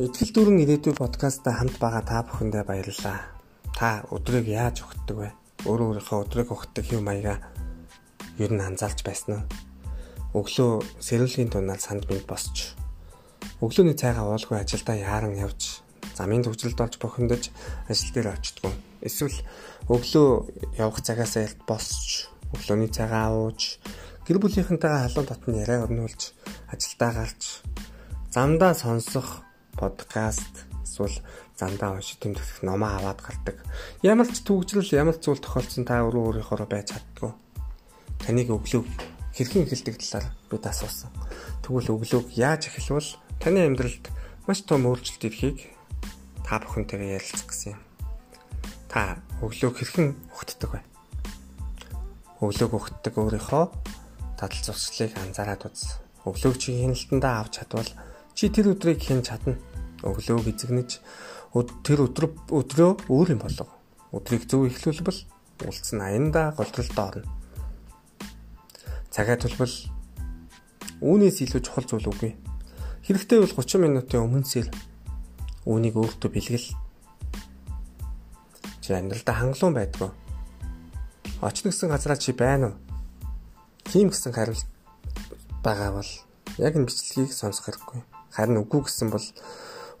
Итгэл дүүрэн ирээдүй подкастта хамт байгаа та бүхэндээ баярлалаа. Та өдрийг яаж өгдөг вэ? Өөрөө өөрийнхөө өдрийг өгдөг хэв маягаа ер нь анзаарч байсан уу? Өглөө сэрүүлгийн тунаал санд минь босч өглөөний цайгаа уулгүй ажилдаа яаран явж замын төвчлөлд олж бохиндож ажил дээр очтгоо. Эсвэл өглөө явах цагаас ялт босч өглөөний цайгаа ууж гэр бүлийнхэнтэйгээ халуун татны яриа өрнүүлж ажилдаа гарч замдаа сонсох подкаст эсвэл зандаа уншиж тэмдэглэх номоо аваад гардаг. Ямар ч төгжрөл ямар ч зүйл тохиолдсон та өөрөө өөрийнхөө байж чаддгүй. Таныг өглөө хэрхэн эхэлдэг талаар бид асуусан. Тэгвэл өглөөг яаж эхлэвэл таны амьдралд маш том өөрчлөлт ирэхийг та бүхэнтэйгээ ярилцах гэсэн юм. Та өглөөг хэрхэн өгтдөг вэ? Өглөөг өгтдөг өөрийнхөө дадал зуршлыг анзаараад үз. Өглөөг чи хяналтандаа авч чадвал Чи тэр өдрийг хэн чадна? Өглөөг эзэгнэж тэр өдөр өдрөө өөр юм болов. Өдрийг зөв эхлүүлбэл үлдсэн аянда голдролд орно. Цагаа төлбөл үүнээс илүү чухал зүйл үгүй. Хэрэгтэй бол 30 минутын өмнөсөл үүнийг өөртөө бэлгэл. Чи амьдралдаа хангалуун байдгүй. Очно гэсэн газараа чи байна уу? Тийм гэсэн хариулт байгаа бол яг энэ бичлэгийг сонсох хэрэггүй. Харин үгүй гэсэн бол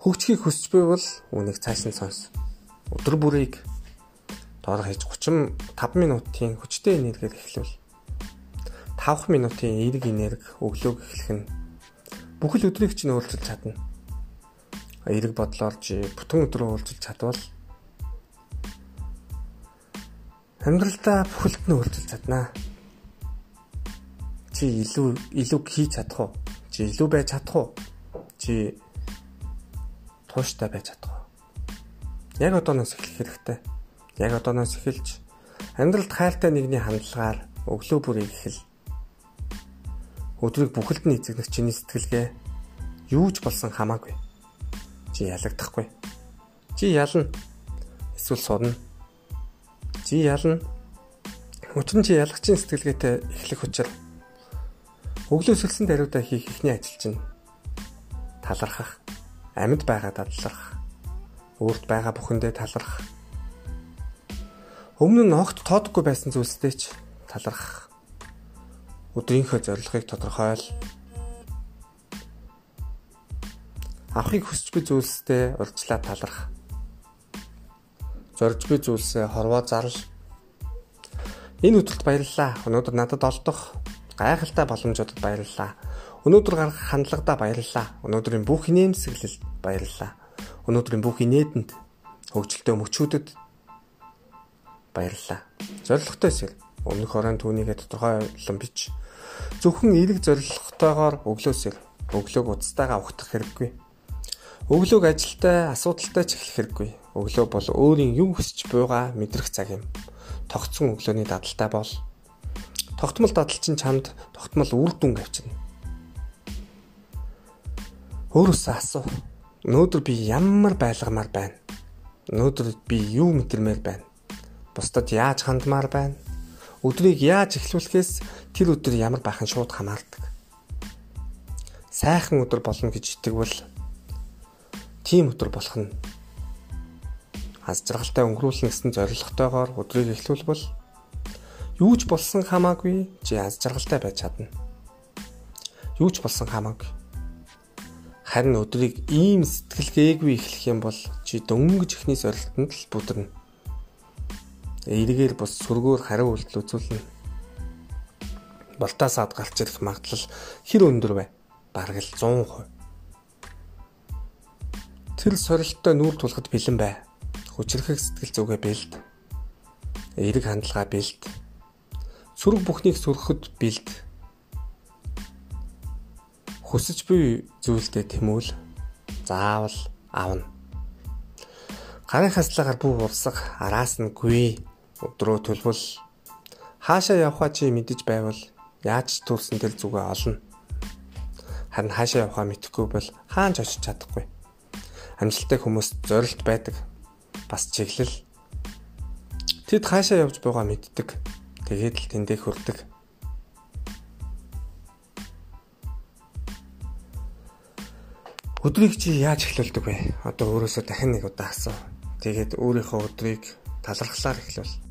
хөгжихийг хүсч буй бол үнийг цааш нь сонс. Өдөр бүрийг доор хийж 35 минутын хүчтэй энергиээр эхлүүл. 5 минутын эерэг энерги өглөөг эхлэх нь бүхэл өдрийг чинь өөрчилж чадна. Эерэг бодлоор чи бүтэн өдрөө өөрчилж чадвал амьдралдаа бүхэлд нь өөрчилж чаднаа. Чи илүү илүү хийж чадах уу? Чи илүү байж чадах уу? Чи тууштай байж чадах. Яг одооноос эхлэх хэрэгтэй. Яг одооноос эхэлж амьдралд хайртай нэгний хандлагаар өглөө бүрийг эхэл. Өдрийг бүхэлд нь эзэгнэх чиний сэтгэлгээ юу ч болсон хамаагүй. Чи ялагдахгүй. Чи ялна. Эсвэл суудна. Чи ялна. Учир нь чи ялагчийн сэтгэлгээтэй эхлэх учир өглөө сэлсэн даруйдаа хийх ихний ажил чинь талархах, амьд байгаа дадлах, өөрт байгаа бүхэндээ талархах. Өмнө нь огт тоодгүй байсан зүйлстэй ч талархах. Өдрийнхөө зорилгыг тодорхойл. Авахыг хүсч буй зүйлстэй урьдчилан талархах. Зорж буй зүйлсээ хорвоо зарлал. Энэ өдөрт баярлалаа. Өнөөдөр надад олдох гайхалтай боломжуудад баярлалаа Өнөөдөр гарах хандлагадаа баярлалаа. Өнөөдрийн бүх инээмсэглэлд баярлалаа. Өнөөдрийн бүх инээдэнд хөгжилтэй мөчүүдэд баярлалаа. Зорилготой эсэл өмнөх орон түүнийгээ тодорхойлон бич. Зөвхөн эерэг зорилготойгоор өглөөсөр өглөөг уцтайгаа ухтах хэрэггүй. Өглөөг ажилтай асуудалтай ч эхлэх хэрэггүй. Өглөө бол өөрийн юу хүсэж буйгаа мэдрэх цаг юм. Тогтсон өглөөний дадалтай бол тогтмол дадал чинь чамд тогтмол үр дүн авчирна Өөрөөсөө асуу. Өнөөдөр би ямар байлгамаар байна? Өнөөдөр би юу мэдэрмээр байна? Бусдад яаж хандмаар байна? Өдрийг яаж эхлүүлэхээс тэр өдөр ямар байхын шууд хамаардаг. Сайхан өдөр болно гэж итгэвэл тийм өдөр болох нь аз жаргалтай өнгөрүүлнэ гэсэн зорилготойгоор өдрийг эхлүүлбэл юу ч болсон хамаагүй чи аз жаргалтай байж чадна. Юу ч болсон хамаагүй Харин өдрийг ийм сэтгэлгээгүй эхлэх юм бол чи дөнгөж ихний сорилтонд л бүдэрнэ. Эргээр бус сүргөөр хариу үйлдэл үзүүлнэ. Болтоосаад гарч ирэх магадлал хэр өндөр вэ? Бараг л 100%. Тэр сорилттой нүүр тулахад бэлэн бай. Хүчрэхэг сэтгэл зүгээ бэлд. Эрэг хандлага бэлд. Сүрэг бүхнийг сүрхэхэд бэлд Хүсэж буй зүйлдээ тэмүүл заавал авна. Гарын хаслагаар бүх урсах араас нь гүй өдрөө төлбөл хаашаа явхаа чи мэдэж байвал яаж төрсөн тэл зүгээ олно. Харин хаашаа явхаа мэдэхгүй бол хаан ч очиж чадахгүй. Амжилттай хүмүүс зорилт байдаг. Бас чиглэл. Тэд хаашаа явж байгаа мэддэг. Тэгээд л тэндээ хүрдэг. Өдрийг чи яаж эхлүүлдэг вэ? Одоо өөрөөсөө дахин нэг удаа асуу. Тэгээд өөрийнхөө өдрийг талархлаар эхлүүл.